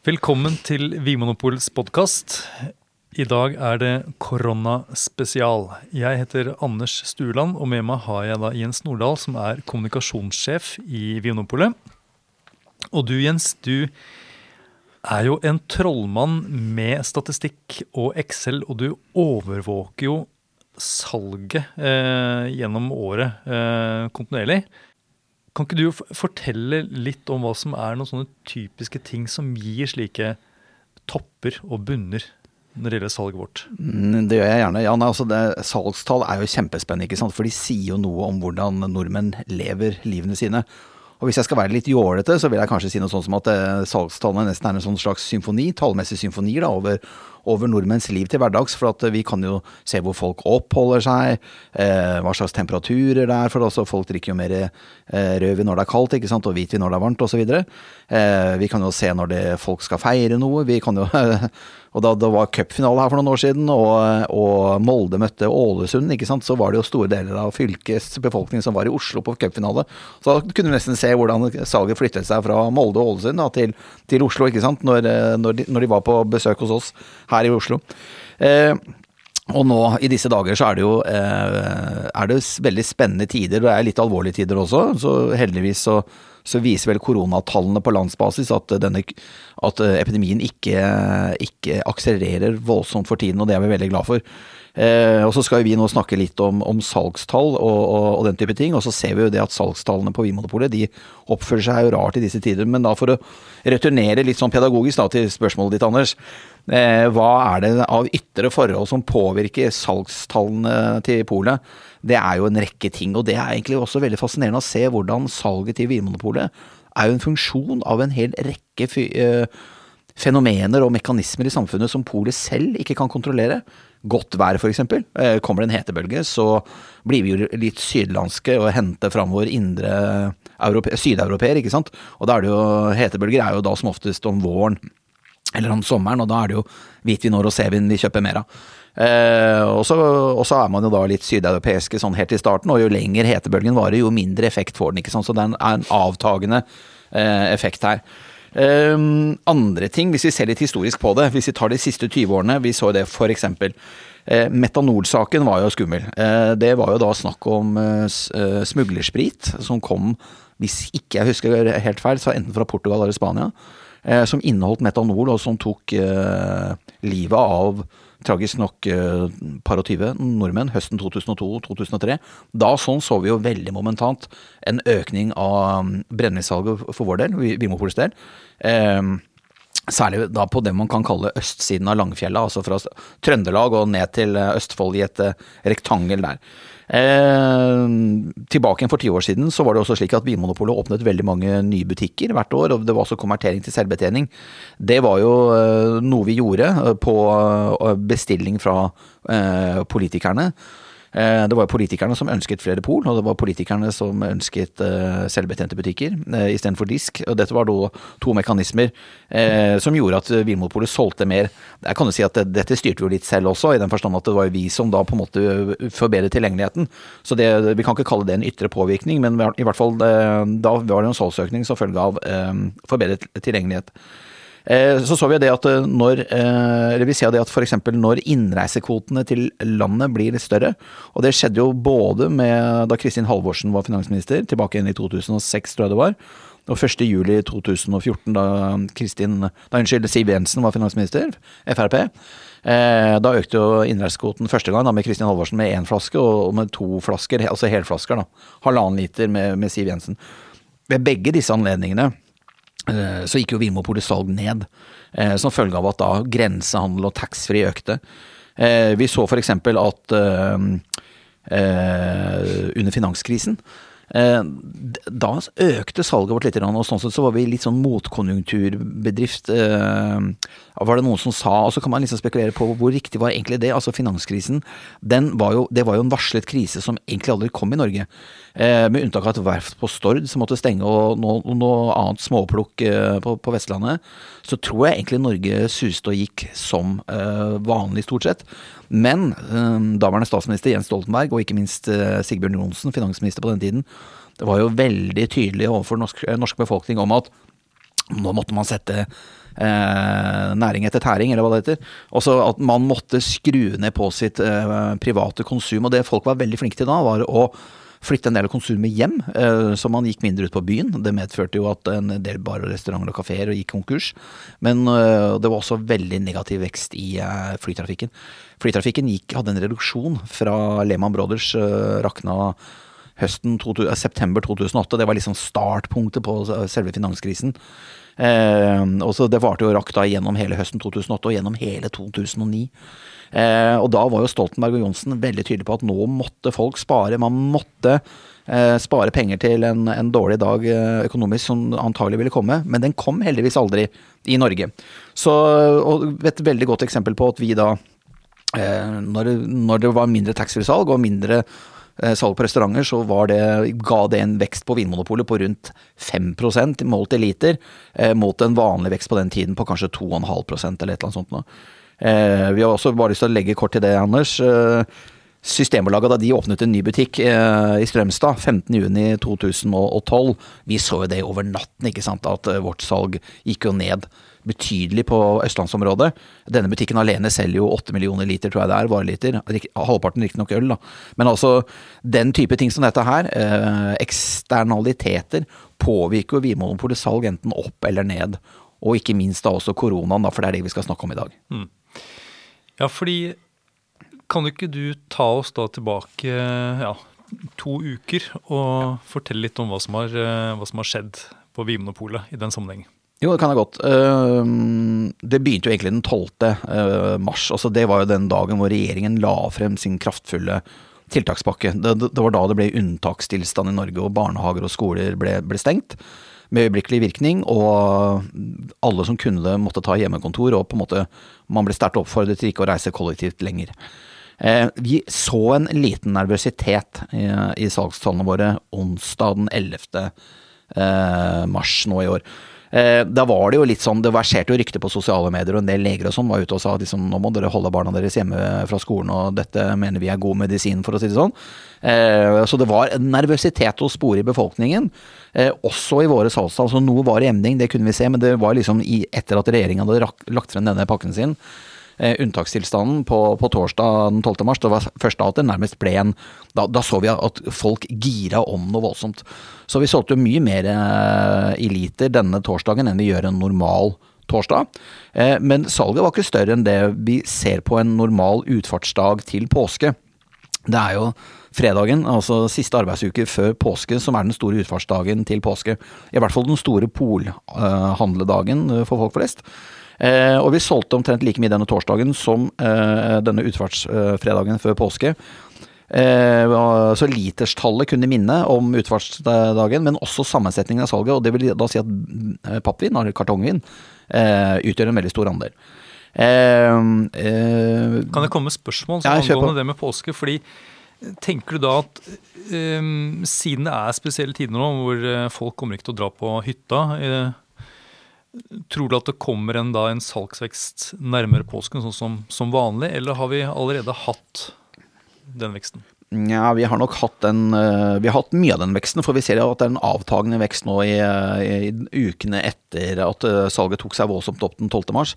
Velkommen til Vinmonopolets podkast. I dag er det koronaspesial. Jeg heter Anders Stueland, og med meg har jeg da Jens Nordahl, som er kommunikasjonssjef i Vinmonopolet. Og du Jens, du er jo en trollmann med statistikk og Excel, og du overvåker jo salget eh, gjennom året eh, kontinuerlig. Kan ikke du fortelle litt om hva som er noen sånne typiske ting som gir slike topper og bunner når det gjelder salget vårt? Mm, det gjør jeg gjerne. Ja, altså salgstall er jo kjempespennende, ikke sant? for de sier jo noe om hvordan nordmenn lever livene sine. Og hvis jeg skal være litt jålete, så vil jeg kanskje si noe sånt som at eh, salgstallene nesten er en sånn slags symfoni, tallmessig symfoni da, over, over, nordmenns liv til hverdags. For vi kan jo se hvor folk oppholder seg, eh, hva slags temperaturer det er. For også folk drikker jo mer eh, rødvin når det er kaldt, ikke sant, og hvitvin når det er varmt osv. Eh, vi kan jo se når det, folk skal feire noe. Vi kan jo Og da det var cupfinale her for noen år siden, og, og, Molde møtte Ålesund, ikke sant, så var det jo store deler av fylkets befolkning som var i Oslo på cupfinale. Så da kunne du nesten se hvordan salget flyttet seg fra Molde og Ålesund da, til, til, Oslo, ikke sant, når, når, de, når, de, var på besøk hos oss her i Oslo. Eh, og nå i disse dager så er det jo eh, er det veldig spennende tider, og det er litt alvorlige tider også. Så heldigvis så, så viser vel koronatallene på landsbasis at, denne, at epidemien ikke, ikke, akselererer voldsomt for tiden, og det er vi veldig glad for. Eh, og så skal vi nå snakke litt om, om salgstall og, og, og, den type ting. Og så ser vi jo det at salgstallene på Vinmonopolet de oppfører seg jo rart i disse tider. Men da for å returnere litt sånn pedagogisk da, til spørsmålet ditt, Anders. Eh, hva er det av ytre forhold som påvirker salgstallene til polet? Det er jo en rekke ting. Og det er egentlig også veldig fascinerende å se hvordan salget til Vinmonopolet er jo en funksjon av en hel rekke eh, fenomener og mekanismer i samfunnet som polet selv ikke kan kontrollere godt vær, f.eks. Eh, kommer det en hetebølge, så blir vi jo litt sydlandske og henter fram vår indre sydeuropeer, ikke sant. Og da er det jo Hetebølger er jo da som oftest om våren eller om sommeren, og da er det jo hvitvin og rosévin vi kjøper mer av. Eh, og så er man jo da litt sydeuropeiske sånn helt i starten, og jo lenger hetebølgen varer, jo mindre effekt får den. ikke sant? Så det er en, avtagende eh, effekt her. Um, andre ting, hvis vi ser litt historisk på det, hvis vi tar de siste 20 årene, vi så det f.eks. Eh, metanolsaken var jo skummel. Eh, det var jo da snakk om eh, eh, smuglersprit som kom, hvis ikke jeg husker helt feil, så enten fra Portugal eller Spania, eh, som inneholdt metanol, og som tok eh, livet av tragisk nok eh, par og tyve nordmenn høsten 2002-2003. Da sånn så vi jo veldig momentant en økning av mm, brennevinssalget for vår del, Vimopols del. Eh, særlig da på det man kan kalle østsiden av Langfjellet, altså fra Trøndelag og ned til eh, Østfold i et rektangel der. Eh, tilbake for ti år siden så var det også slik at Vinmonopolet åpnet veldig mange nye butikker hvert år, og det var også konvertering til selvbetjening. Det var jo eh, noe vi gjorde eh, på eh, bestilling fra politikerne. Eh, det var politikerne som ønsket flere pol, og det var politikerne som ønsket uh, selvbetjente butikker uh, istedenfor disk. Og dette var da to mekanismer som gjorde at Vinmonopolet solgte mer. Jeg kan jo si at dette styrte vi jo litt selv også, i den forstand at det var vi som da på en måte forbedret tilgjengeligheten. Så det, vi kan ikke kalle det en ytre påvirkning, men i hvert fall da var det en salgsøkning som følge av forbedret tilgjengelighet. Eh, så så vi det at eh, når eh, Eller vi ser det at f.eks. når innreisekvotene til landet blir litt større, og det skjedde jo både med da Kristin Halvorsen var finansminister, tilbake igjen i 2006, tror jeg det var, og 1.7.2014, da Kristin, da unnskyld, Siv Jensen var finansminister, Frp. da økte jo innreisekvoten første gang da med Kristin Halvorsen med én flaske, og med to flasker, altså helflasker. da, Halvannen liter med, med Siv Jensen. Ved begge disse anledningene så gikk jo Vinmopolets salg ned, eh, som følge av at da grensehandel og taxfree økte. Eh, vi så f.eks. at under finanskrisen da økte salget vårt litt, og sånn sett så var vi litt sånn motkonjunkturbedrift. Var det noen som sa, og så kan man liksom spekulere på hvor riktig var egentlig det. Altså Finanskrisen, var jo, det var jo en varslet krise som egentlig aldri kom i Norge. Eh, med unntak av et verft på Stord som måtte stenge, og noe, noe annet småplukk eh, på, på, Vestlandet, så tror jeg egentlig Norge suste og gikk som eh, vanlig, stort sett. Men daværende statsminister Jens Stoltenberg, og ikke minst Sigbjørn Johnsen, finansminister på den tiden, det var jo veldig tydelig overfor norsk, norsk befolkning om at nå måtte man sette eh, næring etter tæring, eller hva det heter. Også at man måtte skru ned på sitt eh, private konsum. Og det folk var veldig flinke til da, var å flytte en del av konsumet hjem, eh, så man gikk mindre ut på byen. Det medførte jo at en del barer, restauranter og kafeer gikk konkurs. Men eh, det var også veldig negativ vekst i eh, flytrafikken. Flytrafikken gikk, hadde en reduksjon fra Lehman Brothers rakna høsten september 2008. Det var liksom startpunktet på selve finanskrisen. Eh, og så Det varte jo rakk da gjennom hele høsten 2008 og gjennom hele 2009. Eh, og da var jo Stoltenberg og Johnsen veldig tydelige på at nå måtte folk spare. Man måtte eh, spare penger til en, en dårlig dag eh, økonomisk som antagelig ville komme. Men den kom heldigvis aldri i Norge. Så, og Et veldig godt eksempel på at vi da når, når det var mindre taxfree-salg og mindre salg på restauranter, så det, ga det en vekst på Vinmonopolet på rundt 5 målt i liter, mot en vanlig vekst på den tiden på kanskje 2,5% eller et eller annet sånt noe. Eh, vi har også bare lyst til å legge kort til det, Anders. Systembolaget, da de åpnet en ny butikk i Strømstad 15.6.2012, vi så jo det over natten, ikke sant, at vårt salg gikk jo ned betydelig på østlandsområdet. Denne butikken alene selger jo 8 millioner liter, tror jeg det er, vareliter. Halvparten riktignok øl, da. Men altså, den type ting som dette her, eh, eksternaliteter, påvirker jo Vinmonopolets salg enten opp eller ned. Og ikke minst da også koronaen, da, for det er det vi skal snakke om i dag. Mm. Ja, fordi kan ikke du ta oss da tilbake ja, to uker og fortelle litt om hva som har, eh, hva som har skjedd på Vinmonopolet i den sammenhengen? Jo, det kan jeg godt. Ehm, det begynte jo egentlig den 12. Eh, mars. Altså det var jo den dagen hvor regjeringen la frem sin kraftfulle tiltakspakke. Det, det var da det ble unntakstilstand i Norge, og barnehager og skoler ble, ble stengt med øyeblikkelig virkning, og alle som kunne det, måtte ta hjemmekontor, og på en måte man ble sterkt oppfordret til ikke å reise kollektivt lenger. Eh, vi så en liten nervøsitet i, i salgstallene våre onsdag den 11. Eh, mars nå i år. Eh, da var det jo litt sånn, det verserte jo rykter på sosiale medier, og en del leger og sånn var ute og sa liksom, nå må dere holde barna deres hjemme fra skolen, og dette mener vi er god medisin, for å si det sånn. Eh, så det var nervøsitet å spore i befolkningen, eh, også i våre salgstall. Så noe var i emning, det kunne vi se, men det var liksom i, etter at regjeringen hadde lagt frem denne pakken sin eh, unntakstilstanden på, på, torsdag den 12. mars. Det var først da at det nærmest ble en da, da, så vi at folk gira om noe voldsomt. Så vi solgte jo mye mer eh, i liter denne torsdagen enn vi gjør en normal torsdag. Eh, men salget var ikke større enn det vi ser på en normal utfartsdag til påske. Det er jo fredagen, altså siste arbeidsuke før påske, som er den store utfartsdagen til påske. I hvert fall den store polhandledagen for folk flest. Eh, og vi solgte omtrent like mye denne torsdagen som eh, denne utfartsfredagen før påske. Eh, så literstallet kunne minne om utfartsdagen, men også sammensetningen av salget. Og det vil da si at pappvin, eller kartongvin, eh, utgjør en veldig stor andel. kan det komme spørsmål som ja, angående det med påske? fordi Tenker du da at um, siden det er spesielle tider nå, hvor folk kommer ikke til å dra på hytta Tror du at det kommer en, da, en salgsvekst nærmere påsken, sånn som, som, vanlig, eller har vi allerede hatt den veksten? Ja, vi har nok hatt den eh, Vi har hatt mye av den veksten, for vi ser jo at det er en avtagende vekst nå i, i ukene etter at eh, salget tok seg voldsomt opp den 12. mars.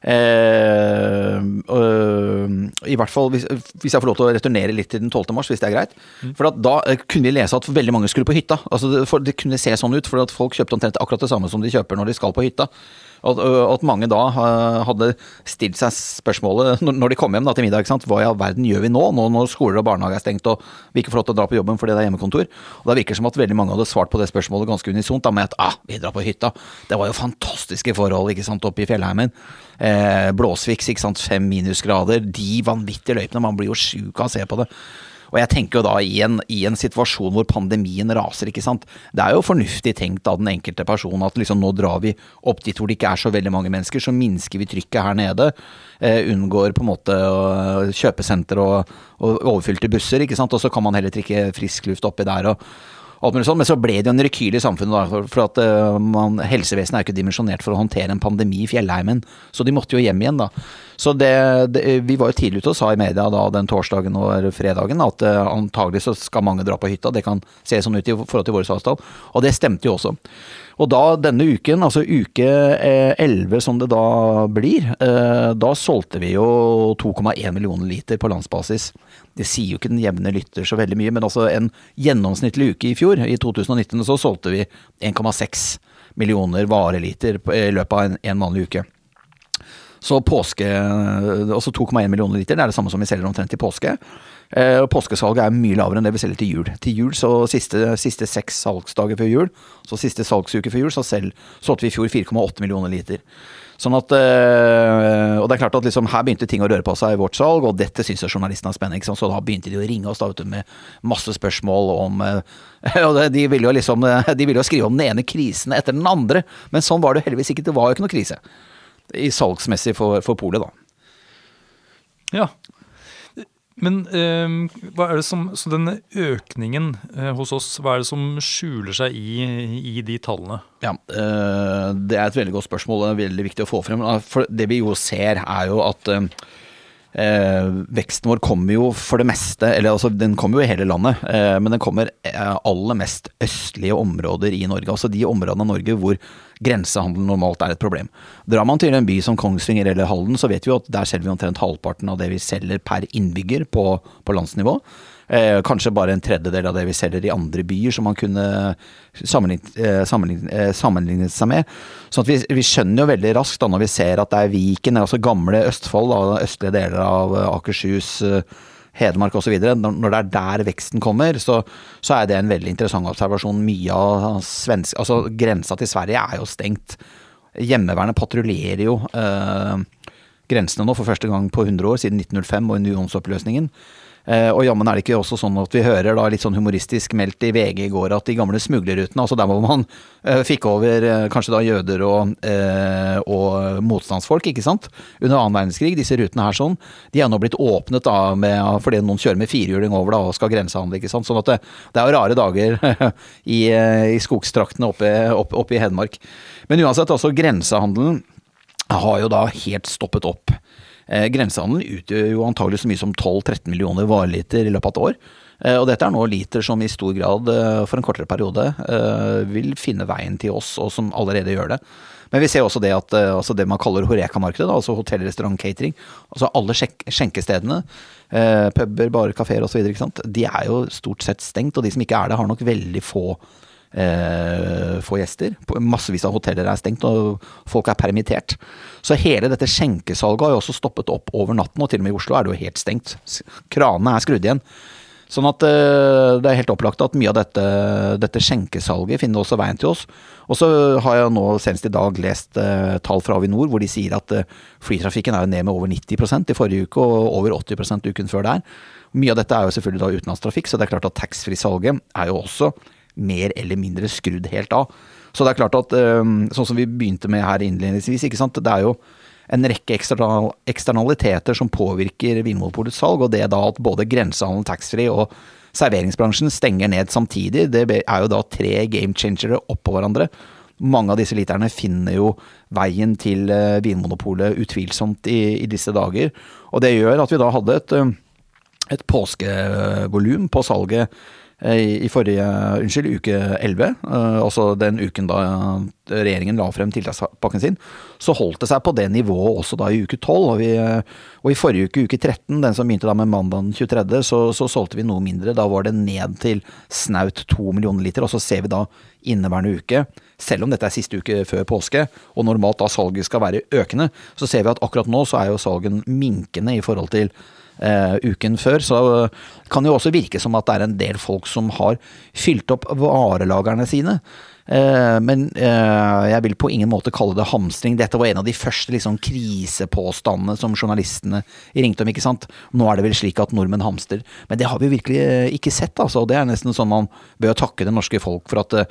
Eh, øh, I hvert fall hvis, hvis, jeg får lov til å returnere litt til den 12. mars, hvis det er greit. Mm. For da eh, kunne vi lese at veldig mange skulle på hytta. Altså det, det, kunne se sånn ut, for at folk kjøpte omtrent akkurat det samme som de kjøper når de skal på hytta. At, at, mange da hadde stilt seg spørsmålet når de kom hjem da, til middag, hva i all verden gjør vi nå, nå når skoler og barnehage er stengt og vi ikke får lov til å dra på jobben fordi det er hjemmekontor. Og Det virker som at veldig mange hadde svart på det spørsmålet ganske unisont da, med at ah, vi drar på hytta. Det var jo fantastiske forhold ikke sant, oppe i fjellheimen. Eh, Blåsviks, sant, fem minusgrader. De vanvittige løypene. Man blir jo sjuk av å se på det. Og jeg tenker jo da i en, i en, situasjon hvor pandemien raser, ikke sant. Det er jo fornuftig tenkt av den enkelte person at liksom nå drar vi opp dit hvor det ikke er så veldig mange mennesker, så minsker vi trykket her nede. Eh, unngår på en måte kjøpesenter og, og overfylte busser, ikke sant. Og så kan man heller trikke frisk luft oppi der. og men så ble det jo en rekyl i samfunnet, da, for at uh, man, helsevesenet er ikke dimensjonert for å håndtere en pandemi i fjellheimen, så de måtte jo hjem igjen, da. Så det, det, Vi var jo tidlig ute og sa i media da den torsdagen og fredagen at uh, antagelig så skal mange dra på hytta. Det kan se sånn ut i forhold til våre salgstall. Og det stemte jo også. Og da denne uken, altså uke 11 eh, som det da blir, uh, da solgte vi jo 2,1 millioner liter på landsbasis. Det sier jo ikke den jevne lytter så veldig mye, men altså en gjennomsnittlig uke i fjor, i 2019, så solgte vi 1,6 millioner vareliter i løpet av en vanlig uke. Så påske, Altså 2,1 millioner liter, det er det samme som vi selger omtrent i påske. Eh, påskesalget er mye lavere enn det vi selger til jul. Til jul, så siste, siste seks salgsdager før jul, så siste salgsuke før jul, så selv, solgte vi i fjor 4,8 millioner liter. Sånn at, øh, og det er klart at liksom, Her begynte ting å røre på seg i vårt salg, og dette syns journalistene er spennende. Så da begynte de å ringe oss da, du, med masse spørsmål om øh, og De ville jo liksom, de ville jo skrive om den ene krisen etter den andre, men sånn var det heldigvis ikke. Det var jo ikke noe krise i salgsmessig for, for polet, da. Ja. Men eh, hva er det som, så denne økningen eh, hos oss, hva er det som skjuler seg i, i de tallene? Ja, eh, Det er et veldig godt spørsmål og veldig viktig å få frem. For det vi jo ser, er jo at eh, veksten vår kommer jo for det meste, eller altså den kommer jo i hele landet, eh, men den kommer eh, aller mest østlige områder i Norge. Altså de områdene av Norge hvor grensehandel normalt er et problem. Drar man til en by som Kongsvinger eller Halden, så vet vi at der selger vi omtrent halvparten av det vi selger per innbygger på, på landsnivå. Eh, kanskje bare en tredjedel av det vi selger i andre byer, som man kunne sammenlignet, eh, sammenlignet, eh, sammenlignet seg med. Så vi, vi, skjønner jo veldig raskt da når vi ser at det er Viken, altså gamle Østfold, da, østlige deler av eh, Akershus, Hedmark osv. Når det er der veksten kommer, så, så, er det en veldig interessant observasjon. Mye av svensk, altså Grensa til Sverige er jo stengt. Hjemmevernet patruljerer jo eh, grensene nå for første gang på 100 år, siden 1905 og unionsoppløsningen. Eh, og jammen er det ikke også sånn at vi hører da litt sånn humoristisk meldt i VG i går at de gamle smuglerrutene, altså der hvor man uh, fikk over uh, kanskje da jøder og, og, motstandsfolk, ikke sant, under annen verdenskrig, disse rutene her sånn, de er nå blitt åpnet da med, fordi noen kjører med firehjuling over da og skal grensehandle, ikke sant. Sånn at det, det er jo rare dager i, i skogstraktene oppe, opp, oppe i Hedmark. Men uansett, altså grensehandelen har jo da helt stoppet opp. Eh, grensehandelen utgjør jo antagelig så mye som 12-13 millioner vareliter i løpet av et år. Eh, og dette er nå liter som i stor grad, eh, for en kortere periode, vil finne veien til oss, og som allerede gjør det. Men vi ser også det at altså det man kaller Horeka-markedet, altså hotell, restaurant, catering, altså alle skjenkestedene, puber, barer, kafeer osv., de er jo stort sett stengt. Og de som ikke er det, har nok veldig få eh, få gjester. Massevis av hoteller er stengt, og folk er permittert. Så hele dette skjenkesalget har jo også stoppet opp over natten, og til og med i Oslo er det jo helt stengt. Kranene er skrudd igjen. Sånn at uh, det er helt opplagt at mye av dette, dette skjenkesalget finner også veien til oss. Og så har jeg nå senest i dag lest uh, tall fra Avinor hvor de sier at uh, flytrafikken er ned med over 90% i forrige uke og over 80 uken før der. Mye av dette er jo selvfølgelig da utenlandstrafikk, så det er klart at taxfree-salget er jo også mer eller mindre skrudd helt av. Så det er klart at sånn som vi begynte med her innledningsvis, ikke sant. Det er jo en rekke eksternaliteter som påvirker Vinmonopolets salg, og det er da at både grensehandel, taxfree og serveringsbransjen stenger ned samtidig, det er jo da tre game changere oppå hverandre. Mange av disse literne finner jo veien til eh, Vinmonopolet utvilsomt i, i disse dager. Og det gjør at vi da hadde et, et påskevolum på salget Eh, i forrige, unnskyld, uke 11, eh, altså den uken da regjeringen la frem tiltakspakken sin, så holdt det seg på det nivået også da i uke 12. Og, vi, og i forrige uke, uke 13, den som begynte da med mandag 23., så, så, solgte vi noe mindre. Da var det ned til snaut to millioner liter. Og så ser vi da inneværende uke, selv om dette er siste uke før påske, og normalt da salget skal være økende, så ser vi at akkurat nå så er jo salgen minkende i forhold til uh, uken før. Så kan det jo også virke som at det er en del folk som har fylt opp varelagerne sine. Uh, men uh, jeg vil på ingen måte kalle det hamstring. Dette var en av de første liksom, krisepåstandene som journalistene ringte om. ikke sant? Nå er det vel slik at nordmenn hamster. Men det har vi virkelig ikke sett. altså. Det er nesten sånn man bør takke det norske folk for at Eh,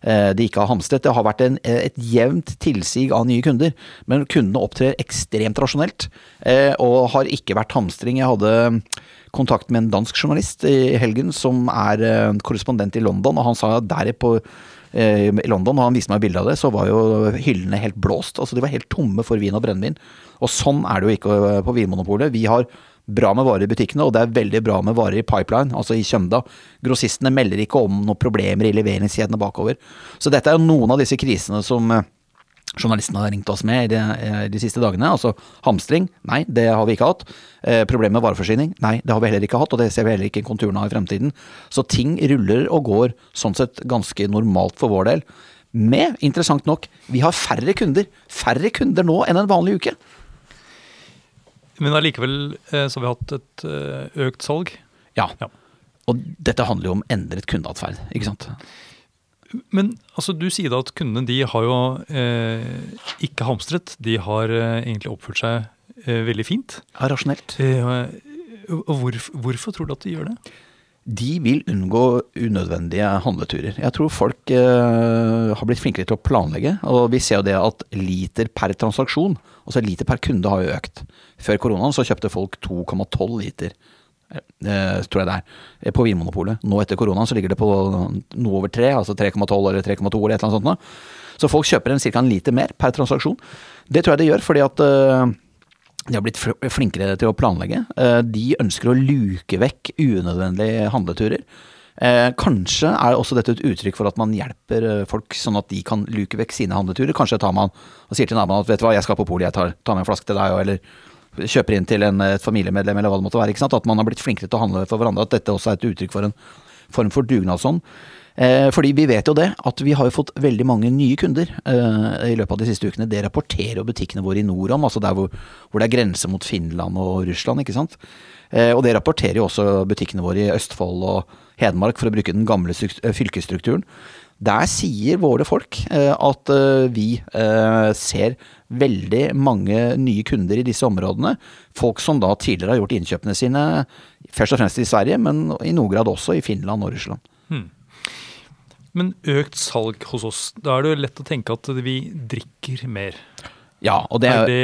de ikke har hamstret. Det har vært en, eh, et jevnt tilsig av nye kunder, men kundene opptrer ekstremt rasjonelt eh, og har ikke vært hamstring. Jeg hadde kontakt med en dansk journalist i helgen som er korrespondent i London, og han sa at der på eh, i London, og han viste meg bilde av det, så var jo hyllene helt blåst. Altså De var helt tomme for vin og brennevin. Og sånn er det jo ikke eh, på Vinmonopolet. Vi har bra med varer i butikkene, og det er veldig bra med varer i pipeline, altså i Kjømda. Grossistene melder ikke om noen problemer i leveringskjedene bakover. Så dette er jo noen av disse krisene som eh, journalistene har ringt oss med de, de, siste dagene. Altså hamstring, nei, det har vi ikke hatt. Eh, Problemer med vareforsyning, nei, det har vi heller ikke hatt, og det ser vi heller ikke konturene av i fremtiden. Så ting ruller og går sånn sett ganske normalt for vår del. Med, interessant nok, vi har færre kunder. Færre kunder nå enn en vanlig uke. Men allikevel eh, så har vi hatt et eh, økt salg. Ja. ja. Og dette handler jo om endret kundeatferd, ikke sant. Men altså, du sier da at kundene de har jo eh, ikke hamstret. De har eh, egentlig oppført seg eh, veldig fint. Ja, rasjonelt. Eh, og hvorfor, hvorfor, tror du at de gjør det? De vil unngå unødvendige handleturer. Jeg tror folk har blitt flinkere til å planlegge. Og vi ser jo det at liter per transaksjon, altså liter per kunde, har jo økt. Før koronaen så kjøpte folk 2,12 liter Det tror jeg det er, eh, på Vinmonopolet. Nå etter koronaen så ligger det på noe over 3, altså 3,12 eller 3,2 eller et eller annet sånt. Så folk kjøper en ca. en liter mer per transaksjon. Det tror jeg det gjør fordi at uh, de har blitt flinkere til å planlegge. Uh, de ønsker å luke vekk unødvendige handleturer. Kanskje er også dette et uttrykk for at man hjelper folk sånn at de kan luke vekk sine handleturer. Kanskje tar man og sier til naboen at vet du hva, jeg skal på polet, jeg tar, tar med en flaske til deg, eller kjøper inn til en, et familiemedlem, eller hva det måtte være. At man har blitt flinkere til å handle for hverandre. At dette også er et uttrykk for en form for dugnadsånd. Eh, fordi vi vet jo det, at vi har jo fått veldig mange nye kunder eh, i løpet av de siste ukene. Det rapporterer jo butikkene våre i nord om, altså der hvor, hvor, det er grense mot Finland og Russland. ikke sant? Eh, og det rapporterer jo også butikkene våre i Østfold og Hedmark, for å bruke den gamle eh, fylkesstrukturen. Der sier våre folk eh, at eh, vi ser veldig mange nye kunder i disse områdene. Folk som da tidligere har gjort innkjøpene sine først og fremst i Sverige, men i noen grad også i Finland og Russland. Hmm. Men økt salg hos oss, da er det jo lett å tenke at vi drikker mer. Ja, og det, det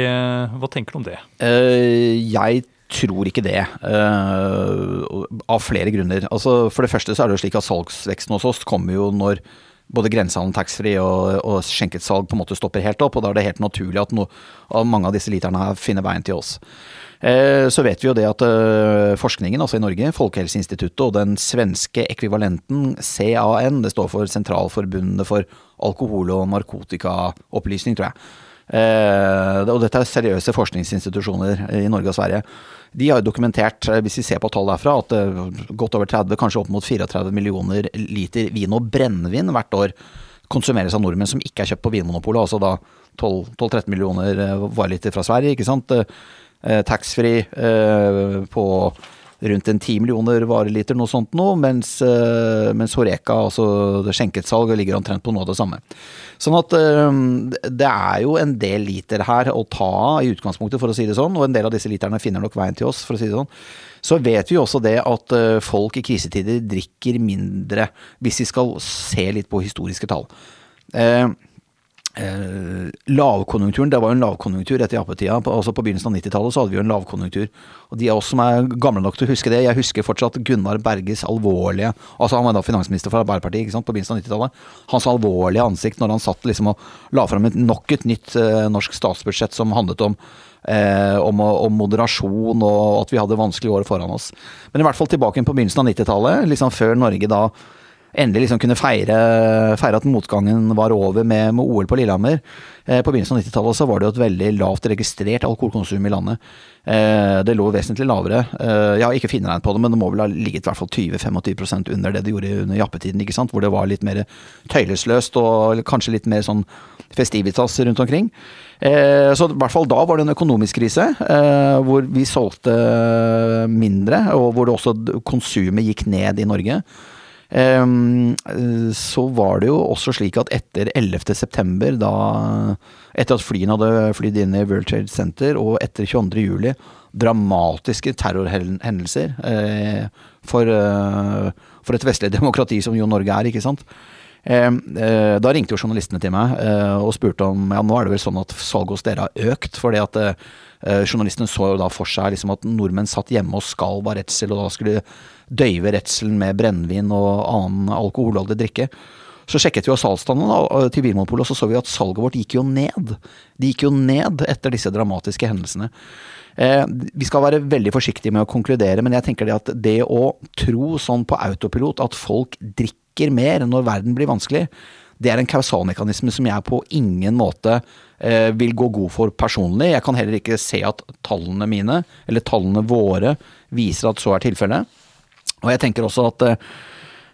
Hva tenker du om det? Jeg tror ikke det, av flere grunner. Altså, for det første så er det jo slik at salgsveksten hos oss kommer jo når både grensehandel, taxfree og, og skjenket på en måte stopper helt opp. og Da er det helt naturlig at no, mange av disse literne finner veien til oss. Eh, så vet vi jo det at eh, forskningen, altså i Norge, Folkehelseinstituttet og den svenske ekvivalenten CAN, det står for Sentralforbundet for alkohol- og narkotikaopplysning, tror jeg. Eh, og dette er seriøse forskningsinstitusjoner i Norge og Sverige. De har jo dokumentert, eh, hvis vi ser på tall derfra, at eh, godt over 30, kanskje opp mot 34 millioner liter vin og brennevin hvert år konsumeres av nordmenn som ikke er kjøpt på Vinmonopolet. Altså da 12-13 millioner vareliter fra Sverige, ikke sant. Taxfree på rundt en ti millioner vareliter, noe sånt nå, mens, eh, mens Horeka, altså det skjenketsalg, ligger omtrent på noe av det samme. Sånn at eh, det er jo en del liter her å ta av i utgangspunktet, for å si det sånn, og en del av disse literne finner nok veien til oss, for å si det sånn. Så vet vi også det at eh, folk i krisetider drikker mindre, hvis vi skal se litt på historiske tall. Eh, lavkonjunkturen, det var jo en lavkonjunktur etter jappetida. Altså på begynnelsen av 90-tallet så hadde vi jo en lavkonjunktur. Og de av oss som er gamle nok til å huske det, jeg husker fortsatt Gunnar Berges alvorlige Altså han var da finansminister for Arbeiderpartiet ikke sant, på begynnelsen av 90-tallet. Hans alvorlige ansikt når han satt liksom og la fram nok et nytt eh, norsk statsbudsjett som handlet om Eh, om, om, moderasjon og at vi hadde vanskelige år foran oss. Men i hvert fall tilbake på begynnelsen av 90-tallet, liksom før Norge da endelig liksom kunne feire, feire, at motgangen var over med, med OL på Lillehammer. Eh, på begynnelsen av 90-tallet så var det jo et veldig lavt registrert alkoholkonsum i landet. Eh, det lå vesentlig lavere. Eh, jeg har ikke finregnet på det, men det må vel ha ligget i hvert fall 20-25% under det det gjorde under jappetiden, ikke sant? hvor det var litt mer tøylesløst og kanskje litt mer sånn festivitas rundt omkring. Eh, så i hvert fall da var det en økonomisk krise, eh, hvor vi solgte mindre, og hvor det også konsumet gikk ned i Norge. Ehm, så var det jo også slik at etter 11.9, da Etter at flyene hadde flydd inn i World Trade Center, og etter 22.07, dramatiske terrorhendelser eh, for, eh, for et vestlig demokrati som jo Norge er, ikke sant. Ehm, eh, da ringte jo journalistene til meg og spurte om ja, nå er det vel sånn at salget hos dere har økt. fordi at journalistene så jo da for seg liksom at nordmenn satt hjemme og skalv av redsel, og da skulle døyve redselen med brennevin og annen alkoholholdig drikke. Så sjekket vi jo salgstallene til Vinmonopolet, og så så vi at salget vårt gikk jo ned. Det gikk jo ned etter disse dramatiske hendelsene. Eh, vi skal være veldig forsiktige med å konkludere, men jeg tenker det at det å tro sånn på autopilot at folk drikker mer når verden blir vanskelig, det er en kausalmekanisme som jeg på ingen måte eh, vil gå god for personlig. Jeg kan heller ikke se at tallene mine, eller tallene våre, viser at så er tilfellet. Og jeg tenker også at eh,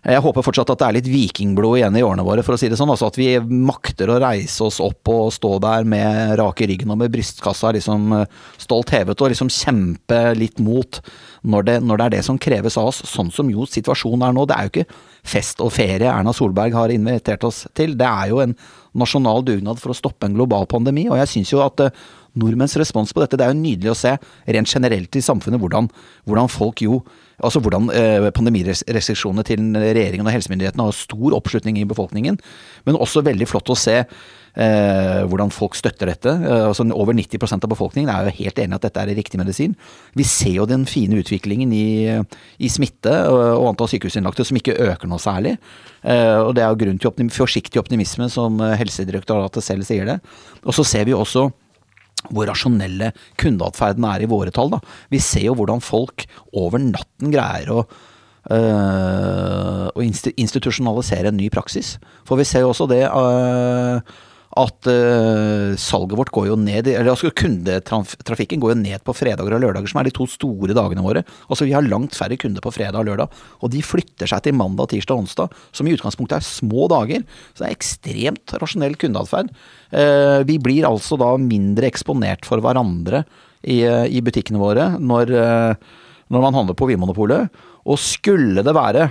jeg håper fortsatt at det er litt vikingblod igjen i årene våre, for å si det sånn. Altså at vi makter å reise oss opp og stå der med rak i ryggen og med brystkassa liksom eh, stolt hevet og liksom kjempe litt mot når det, når det, er det som kreves av oss, sånn som jo situasjonen er nå. Det er jo ikke fest og ferie Erna Solberg har invitert oss til. Det er jo en nasjonal dugnad for å stoppe en global pandemi, og jeg syns jo at uh, nordmenns respons på dette, det er jo nydelig å se rent generelt i samfunnet hvordan, hvordan folk jo Altså hvordan eh, pandemirestriksjonene til regjeringen og helsemyndighetene har stor oppslutning i befolkningen. Men også veldig flott å se eh, hvordan folk støtter dette. Eh, altså Over 90% av befolkningen er jo helt enig at dette er riktig medisin. Vi ser jo den fine utviklingen i, i smitte og, og antall sykehusinnlagte som ikke øker noe særlig. Eh, og det er jo grunn til optim forsiktig optimisme, som Helsedirektoratet selv sier det. Og så ser vi også hvor rasjonelle kundeatferden er i våre tall. Da. Vi ser jo hvordan folk over natten greier å øh, institusjonalisere en ny praksis. For vi ser jo også det uh, at uh, salget vårt går jo ned Eller altså kundetrafikken går jo ned på fredager og lørdager, som er de to store dagene våre. Altså Vi har langt færre kunder på fredag og lørdag, og de flytter seg til mandag, tirsdag og onsdag, som i utgangspunktet er små dager. Så det er ekstremt rasjonell kundeatferd. Uh, vi blir altså da mindre eksponert for hverandre i, uh, i butikkene våre når, når man handler på Vinmonopolet. Og skulle det være,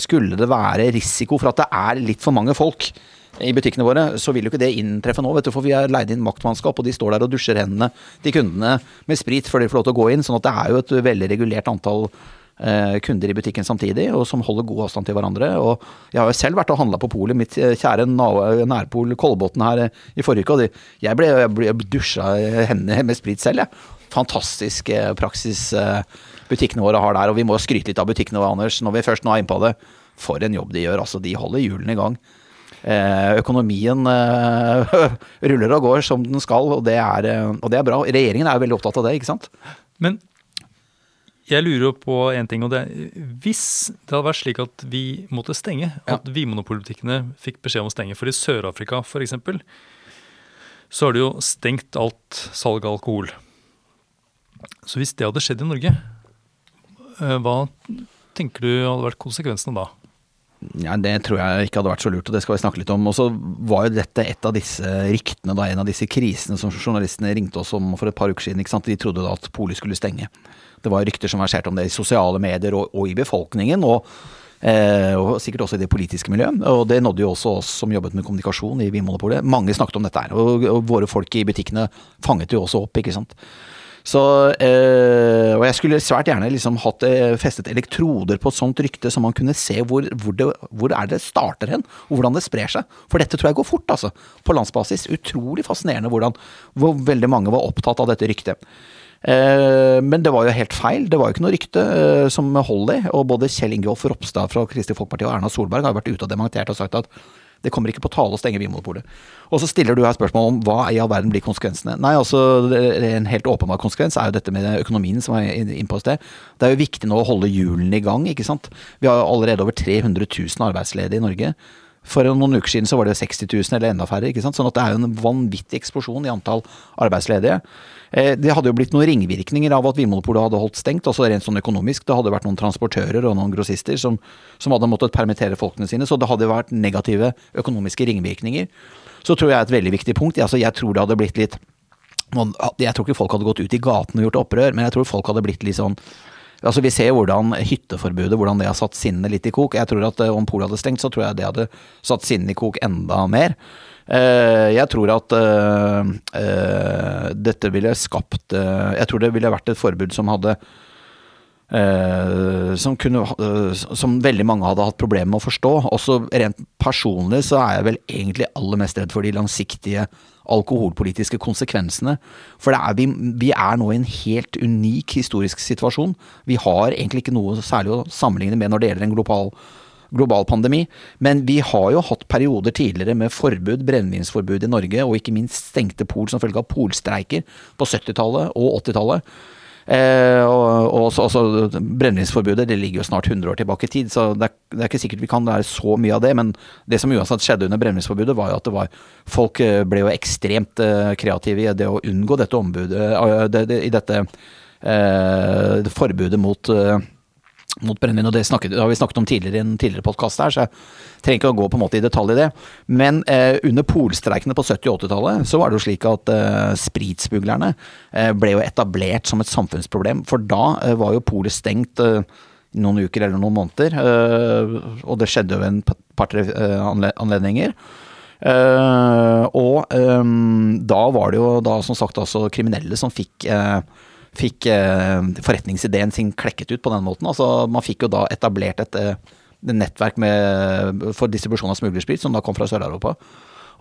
skulle det være risiko for at det er litt for mange folk i butikkene våre, så vil jo ikke det inntreffe nå, vet du, for vi har leid inn maktmannskap, og de står der og dusjer hendene til kundene med sprit før de får lov til å gå inn. sånn at det er jo et veldig regulert antall eh, kunder i butikken samtidig, og som holder god avstand til hverandre. Og jeg har jo selv vært og handla på polet, mitt eh, kjære nærpol Kolbotn her eh, i forrige uke, og jeg ble, jeg ble dusja hendene med sprit selv, jeg. Fantastisk praksis butikkene våre har der, og vi må skryte litt av butikkene våre, Anders, når vi først nå er inne på det. For en jobb de gjør, altså. De holder hjulene i gang. Eh, økonomien eh, ruller og går som den skal, og det, er, eh, og det er bra. Regjeringen er jo veldig opptatt av det, ikke sant? Men jeg lurer på en ting, og det er hvis det hadde vært slik at vi måtte stenge, ja. at vinmonopolbutikkene fikk beskjed om å stenge, for i Sør-Afrika f.eks., så har de jo stengt alt salg av alkohol. Så hvis det hadde skjedd i Norge, hva tenker du hadde vært konsekvensene da? Ja, Det tror jeg ikke hadde vært så lurt, og det skal vi snakke litt om. Og så var jo dette et av disse ryktene, da, en av disse krisene som journalistene ringte oss om for et par uker siden. ikke sant? De trodde da at polet skulle stenge. Det var rykter som verserte om det i sosiale medier og, og i befolkningen. og Eh, og sikkert også i det politiske miljøet. Og det nådde jo også oss som jobbet med kommunikasjon i Vinmonopolet. Mange snakket om dette her, og, og, våre folk i butikkene fanget jo også opp, ikke sant. Så, øh, og jeg skulle svært gjerne liksom hatt øh, festet elektroder på et sånt rykte, så man kunne se hvor, hvor, det, hvor er det starter hen, og hvordan det sprer seg. For dette tror jeg går fort, altså. På landsbasis. Utrolig fascinerende hvordan, hvor veldig mange var opptatt av dette ryktet. Uh, men det var jo helt feil. Det var jo ikke noe rykte som holder i. Og både Kjell Ingolf Ropstad fra Kristelig Folkeparti og Erna Solberg har vært ute og dementert og sagt at det kommer ikke på tale å stenge Vinmonopolet. Og så stiller du her spørsmål om hva i all verden blir konsekvensene. Nei, altså En helt åpenbar konsekvens er jo dette med økonomien som er inne på sted. Det er jo viktig nå å holde hjulene i gang, ikke sant. Vi har allerede over 300 000 arbeidsledige i Norge. For noen uker siden så var det 60 000 eller enda færre. ikke sant? Sånn at det er jo en vanvittig eksplosjon i antall arbeidsledige. Eh, det hadde jo blitt noen ringvirkninger av at Vinmonopolet hadde holdt stengt, altså rent sånn økonomisk. Det hadde vært noen transportører og noen grossister som, som hadde måttet permittere folkene sine, så det hadde vært negative økonomiske ringvirkninger. Så tror jeg er et veldig viktig punkt. Altså, jeg tror det hadde blitt litt Jeg tror ikke folk hadde gått ut i gaten og gjort opprør, men jeg tror folk hadde blitt litt sånn Altså Vi ser hvordan hytteforbudet hvordan det har satt sinnet litt i kok. Jeg tror at eh, Om polet hadde stengt, så tror jeg det hadde satt sinnet i kok enda mer. Eh, jeg tror at uh, dette ville skapt Jeg tror det ville vært et forbud som hadde som, kunne, som veldig mange hadde hatt problemer med å forstå. Også rent personlig så er jeg vel egentlig aller mest redd for de langsiktige alkoholpolitiske konsekvensene. For er, vi, vi, er nå i en helt unik historisk situasjon. Vi har egentlig ikke noe særlig å sammenligne med når det gjelder en global global pandemi. Men vi har jo hatt perioder tidligere med forbud, brennevinsforbud i Norge, og ikke minst stengte pol som følge av polstreiker på 70-tallet og 80-tallet. Eh, og, og også, Brennevinsforbudet det ligger jo snart 100 år tilbake i tid, så det er, det er, ikke sikkert vi kan lære så mye av det. Men det som uansett skjedde under brennevinsforbudet, var jo at var folk eh, ble jo ekstremt uh, kreative i det å unngå dette ombudet, det, det, i dette forbudet mot mot brennevin, og det, snakket, det, har vi snakket om tidligere i en tidligere podkast her, så jeg trenger ikke å gå på en måte i detalj i det. Men eh, under polstreikene på 70- og 80-tallet så var det jo slik at eh, spritsmuglerne eh, ble jo etablert som et samfunnsproblem. For da eh, var jo polet stengt eh, noen uker eller noen måneder, eh, og det skjedde jo ved en par-tre anledninger. og da var det jo da som sagt altså kriminelle som fikk fikk eh, forretningsideen sin klekket ut på den måten. Altså, man fikk jo da etablert et, et eh, nettverk med, for distribusjon av smuglersprit, som da kom fra Sør-Europa.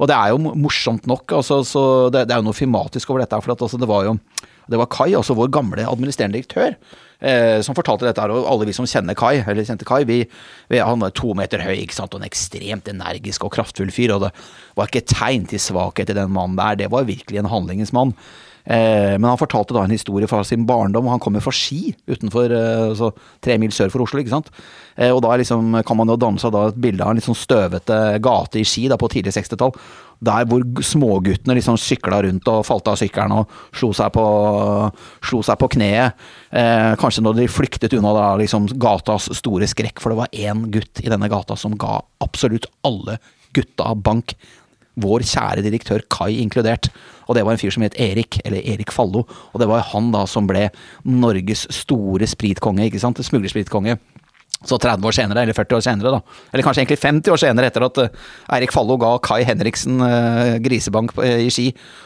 Og det er jo morsomt nok. Altså, det, det, er jo noe filmatisk over dette. For at, altså, det var jo det var Kai, altså vår gamle administrerende direktør, eh, som fortalte dette. Og alle vi som kjenner Kai, eller kjente Kai, vi, vi, han var to meter høy ikke sant, og en ekstremt energisk og kraftfull fyr. Og det var ikke tegn til svakhet i den mannen der. Det var virkelig en handlingens mann. Eh, men han fortalte da en historie fra sin barndom, og han kommer fra Ski, utenfor eh, altså, tre mil sør for Oslo. ikke sant? Eh, og da liksom, kan man jo danne seg da et bilde av en litt sånn støvete gate i Ski da, på tidlig 60-tall. Der hvor småguttene liksom sykla rundt og falt av sykkelen og slo seg på, slo seg på kneet. Eh, kanskje når de flyktet unna da, liksom, gatas store skrekk, for det var én gutt i denne gata som ga absolutt alle gutta bank vår kjære direktør Kai inkludert. Og det var en fyr som het Erik, eller Erik Fallo. Og det var han da som ble Norges store spritkonge, ikke sant. Smuglerspritkonge. Så 30 år senere, eller 40 år senere, da, eller kanskje egentlig 50 år senere, etter at uh, Eirik Fallo ga Kai Henriksen uh, grisebank uh, i Ski,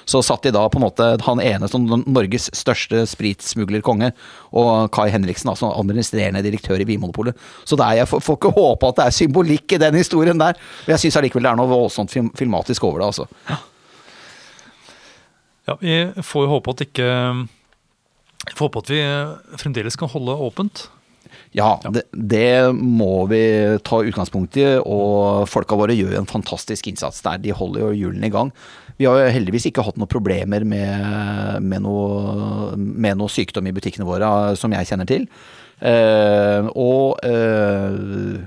så satt de da på en måte han ene som Norges største spritsmuglerkonge, og Kai Henriksen altså administrerende direktør i Vinmonopolet. Så er, jeg får, ikke håpe at det er symbolikk i den historien der. Men jeg syns allikevel det er noe voldsomt film, filmatisk over det, altså. Ja. ja, vi får jo håpe at ikke får håpe at vi fremdeles kan holde åpent. Ja, det, det, må vi ta utgangspunkt i. Og folka våre gjør en fantastisk innsats der. De holder jo hjulene i gang. Vi har jo heldigvis ikke hatt noen problemer med, med, noe, med noe sykdom i butikkene våre, som jeg kjenner til. Eh, og uh,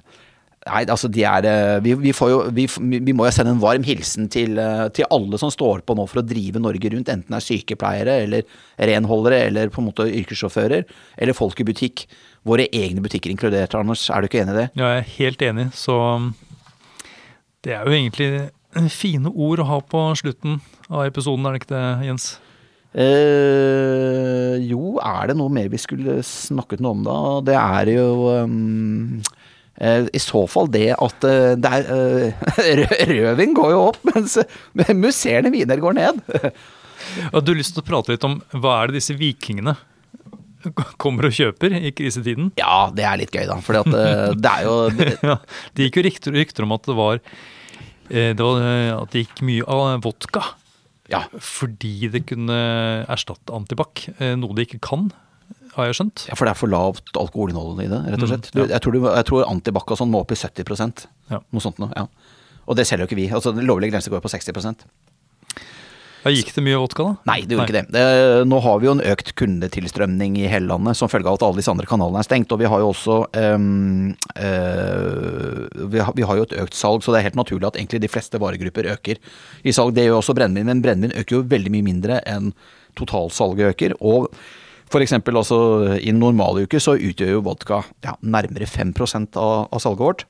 Nei, altså de er eh, vi, vi, jo, vi, vi, må jo sende en varm hilsen til, til, alle som står på nå for å drive Norge rundt, enten det er sykepleiere eller renholdere eller på en måte yrkessjåfører eller folk i butikk våre egne butikker inkludert, Anders. Er du ikke enig i det? Ja, jeg er helt enig. Så det er jo egentlig fine ord å ha på slutten av episoden, er det ikke det, Jens? Eh, jo, er det noe mer vi skulle snakket noe om da? Det er jo um, eh, i så fall det at uh, det er, uh, Rødvin går jo opp, mens musserende viner går ned. Og du har lyst til å prate litt om hva er det disse vikingene kommer og kjøper i krisetiden. Ja, det er litt gøy, da. For eh, det er jo ja, Det gikk jo rykter, rykter, om at det var, eh, det var eh, At det gikk mye av vodka. Ja. Fordi det kunne erstatte antibac. Noe det ikke kan, har jeg skjønt. Ja, For det er for lavt alkoholinnhold i det, rett og mm, slett. Mm, ja. jeg, tror du, jeg tror antibac og sånn må opp i 70 ja. Noe sånt noe. Ja. Og det selger jo ikke vi. Altså, Den lovlige grense går på 60% ja, gikk det mye vodka, da? Nei, det gjorde Nei. ikke det. det. Nå har vi jo en økt kundetilstrømning i hele landet som følge av at alle disse andre kanalene er stengt. Og vi har jo også um, uh, vi, har, vi, har, jo et økt salg, så det er helt naturlig at egentlig de fleste varegrupper øker i salg. Det gjør jo også brennevin, men brennevin øker jo veldig mye mindre enn totalsalget øker. og for eksempel altså i en normaluke så utgjør jo vodka ja, nærmere 5 av, av salget vårt.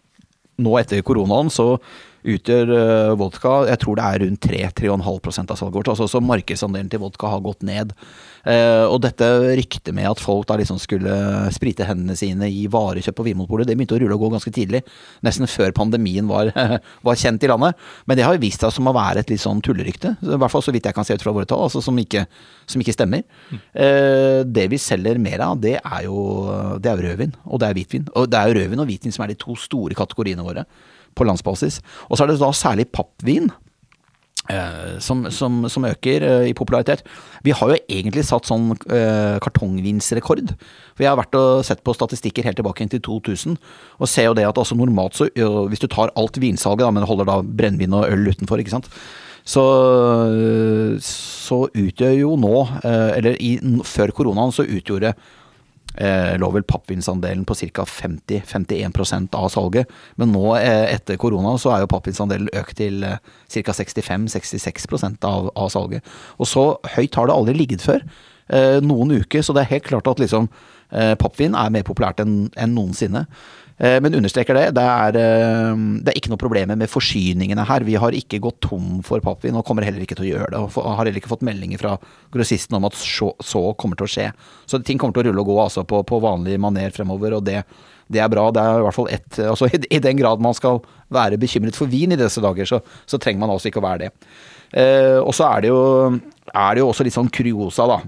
Nå etter koronaen så utgjør uh, vodka jeg tror det er rundt 3-3,5% av salget vårt. Altså, så markedsandelen til vodka har gått ned. Uh, og dette ryktet med at folk da liksom skulle sprite hendene sine i varekjøp på Vinmonopolet, det begynte å rulle og gå ganske tidlig. Nesten før pandemien var, var, kjent i landet. Men det har jo vist seg som å være et litt sånn tullerykte. I hvert fall så vidt jeg kan se ut fra våre tall, altså som ikke, som ikke stemmer. Mm. Uh, det vi selger mer av, det er jo det er rødvin, og det er hvitvin. Og det er jo rødvin og hvitvin som er de to store kategoriene våre på landsbasis. Og så er det da særlig pappvin. eh, som, som, som, øker eh, i popularitet. Vi har jo egentlig satt sånn eh, kartongvinsrekord. Vi har vært og sett på statistikker helt tilbake til 2000, og ser jo det at altså normalt så Hvis du tar alt vinsalget, da, men holder da brennevin og øl utenfor, ikke sant. Så, så utgjør jo nå, eller i, før koronaen, så utgjorde lå vel pappvinsandelen på ca. 50-51% av salget. Men nå eh, etter korona så er jo pappvinsandelen økt til eh, ca. 65-66 av, av salget. Og så høyt har det aldri ligget før. Eh, noen uker, så det er helt klart at liksom eh, pappvin er mer populært enn en noensinne. Eh, men understreker det. Det er, eh, det er ikke noe problemer med forsyningene her. Vi har ikke gått tom for pappvin, og kommer heller ikke til å gjøre det. Og har heller ikke fått meldinger fra grossisten om at så, så kommer til å skje. Så ting kommer til å rulle og gå altså, på, på vanlig maner fremover, og det, det, er bra. Det er i hvert fall ett altså, i, i, den grad man skal være bekymret for vin i disse dager, så, så trenger man altså ikke å være det. Eh, og så er det, jo, er det jo også litt sånn kuriosa, da.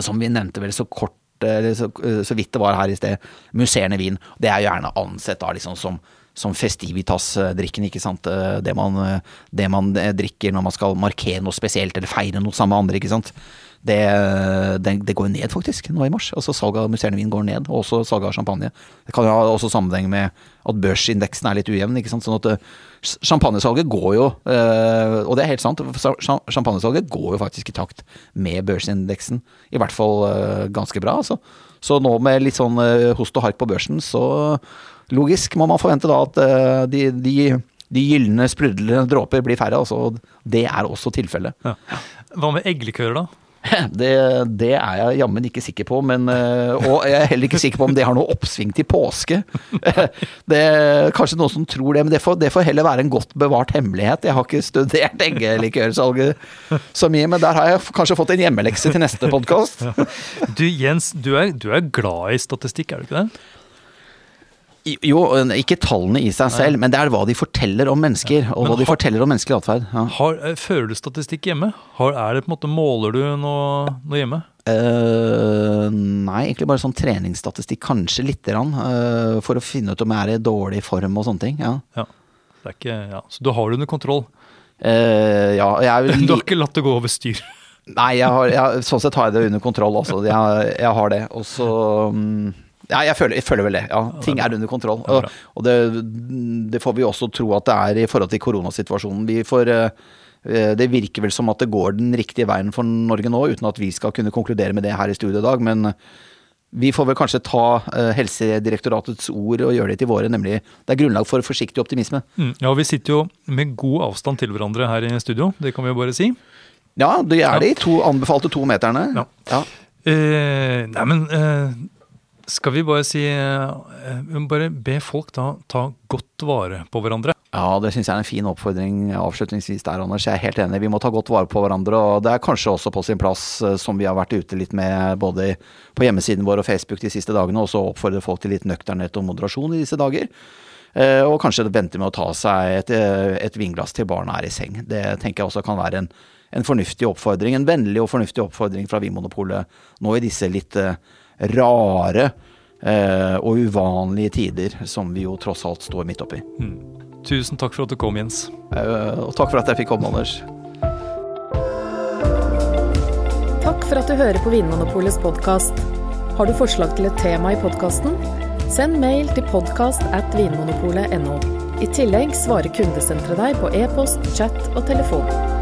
Som vi nevnte vel så kort så, så, vidt det var her i sted, musserende vin. Det er gjerne ansett da liksom som, som festivitas-drikken, ikke sant. Det man, det man, drikker når man skal markere noe spesielt eller feire noe sammen med andre, ikke sant. Det, det, det går ned faktisk nå i mars. Altså Salget av musserende vin går ned, og også salget av champagne. Det kan jo ha også sammenheng med at børsindeksen er litt ujevn. ikke sant, sånn at Champagnesalget går jo, eh, og det er helt sant, champagnesalget går jo faktisk i takt med børsindeksen. I hvert fall eh, ganske bra, altså. Så nå med litt sånn eh, host og hark på børsen, så logisk må man forvente da at de, de, de gylne, sprudlende dråper blir færre. Altså, det er også tilfellet. Ja. Hva med eggelikører, da? Det, det, er jeg jammen ikke sikker på, men, eh, og jeg er heller ikke sikker på om det har noe oppsving til påske. Det kanskje noen som tror det, men det får, det får heller være en godt bevart hemmelighet. Jeg har ikke studert eggelikørsalget så mye, men der har jeg kanskje fått en hjemmelekse til neste podkast. Du Jens, du er, du er glad i statistikk, er du ikke det? Jo, ikke tallene i seg selv, men det er hva de forteller om mennesker. Og hva de forteller om menneskelig atferd. Ja. Eh, fører du statistikk hjemme? Har, er det på en måte, Måler du noe, noe hjemme? Uh, nei, egentlig bare sånn treningsstatistikk. Kanskje lite grann. Uh, for å finne ut om jeg er i dårlig form og sånne ting. Ja. ja. Det er ikke, ja. Så du har det under kontroll? Uh, ja, jeg, du har ikke latt det gå over styr? Nei, jeg har, jeg, sånn sett har jeg det under kontroll også. Jeg, jeg har det. Og så um, ja, jeg føler, jeg føler, vel det. Ja, ting er under kontroll. Og, og det, det, får vi også tro at det er i forhold til koronasituasjonen. Vi får, eh, det virker vel som at det går den riktige veien for Norge nå, uten at vi skal kunne konkludere med det her i studio i dag. Men vi får vel kanskje ta eh, Helsedirektoratets ord og gjøre det til våre, nemlig det er grunnlag for forsiktig optimisme. Mm, ja, vi sitter jo med god avstand til hverandre her i studio, det kan vi jo bare si. Ja, det er de to anbefalte to meterne. Ja. ja. Eh, nei, men eh, skal vi bare si eh, Bare be folk da ta godt vare på hverandre. Ja, det syns jeg er en fin oppfordring avslutningsvis der, Anders. Jeg er helt enig. Vi må ta godt vare på hverandre. Og det er kanskje også på sin plass, eh, som vi har vært ute litt med både på hjemmesiden vår og Facebook de siste dagene, også oppfordre folk til litt nøkternhet og moderasjon i disse dager. Eh, og kanskje vente med å ta seg et, et vinglass til barna er i seng. Det tenker jeg også kan være en, en fornuftig oppfordring. En vennlig og fornuftig oppfordring fra Vinmonopolet nå i disse litt rare eh, og uvanlige tider som vi jo tross alt står midt oppi. Mm. Tusen takk for at du kom, Jens. Eh, og takk for at jeg fikk komme, Anders. Takk for at du hører på Vinmonopolets podkast. Har du forslag til et tema i podkasten? Send mail til podkast at vinmonopolet.no. I tillegg svarer kundesenteret deg på e-post, chat og telefon.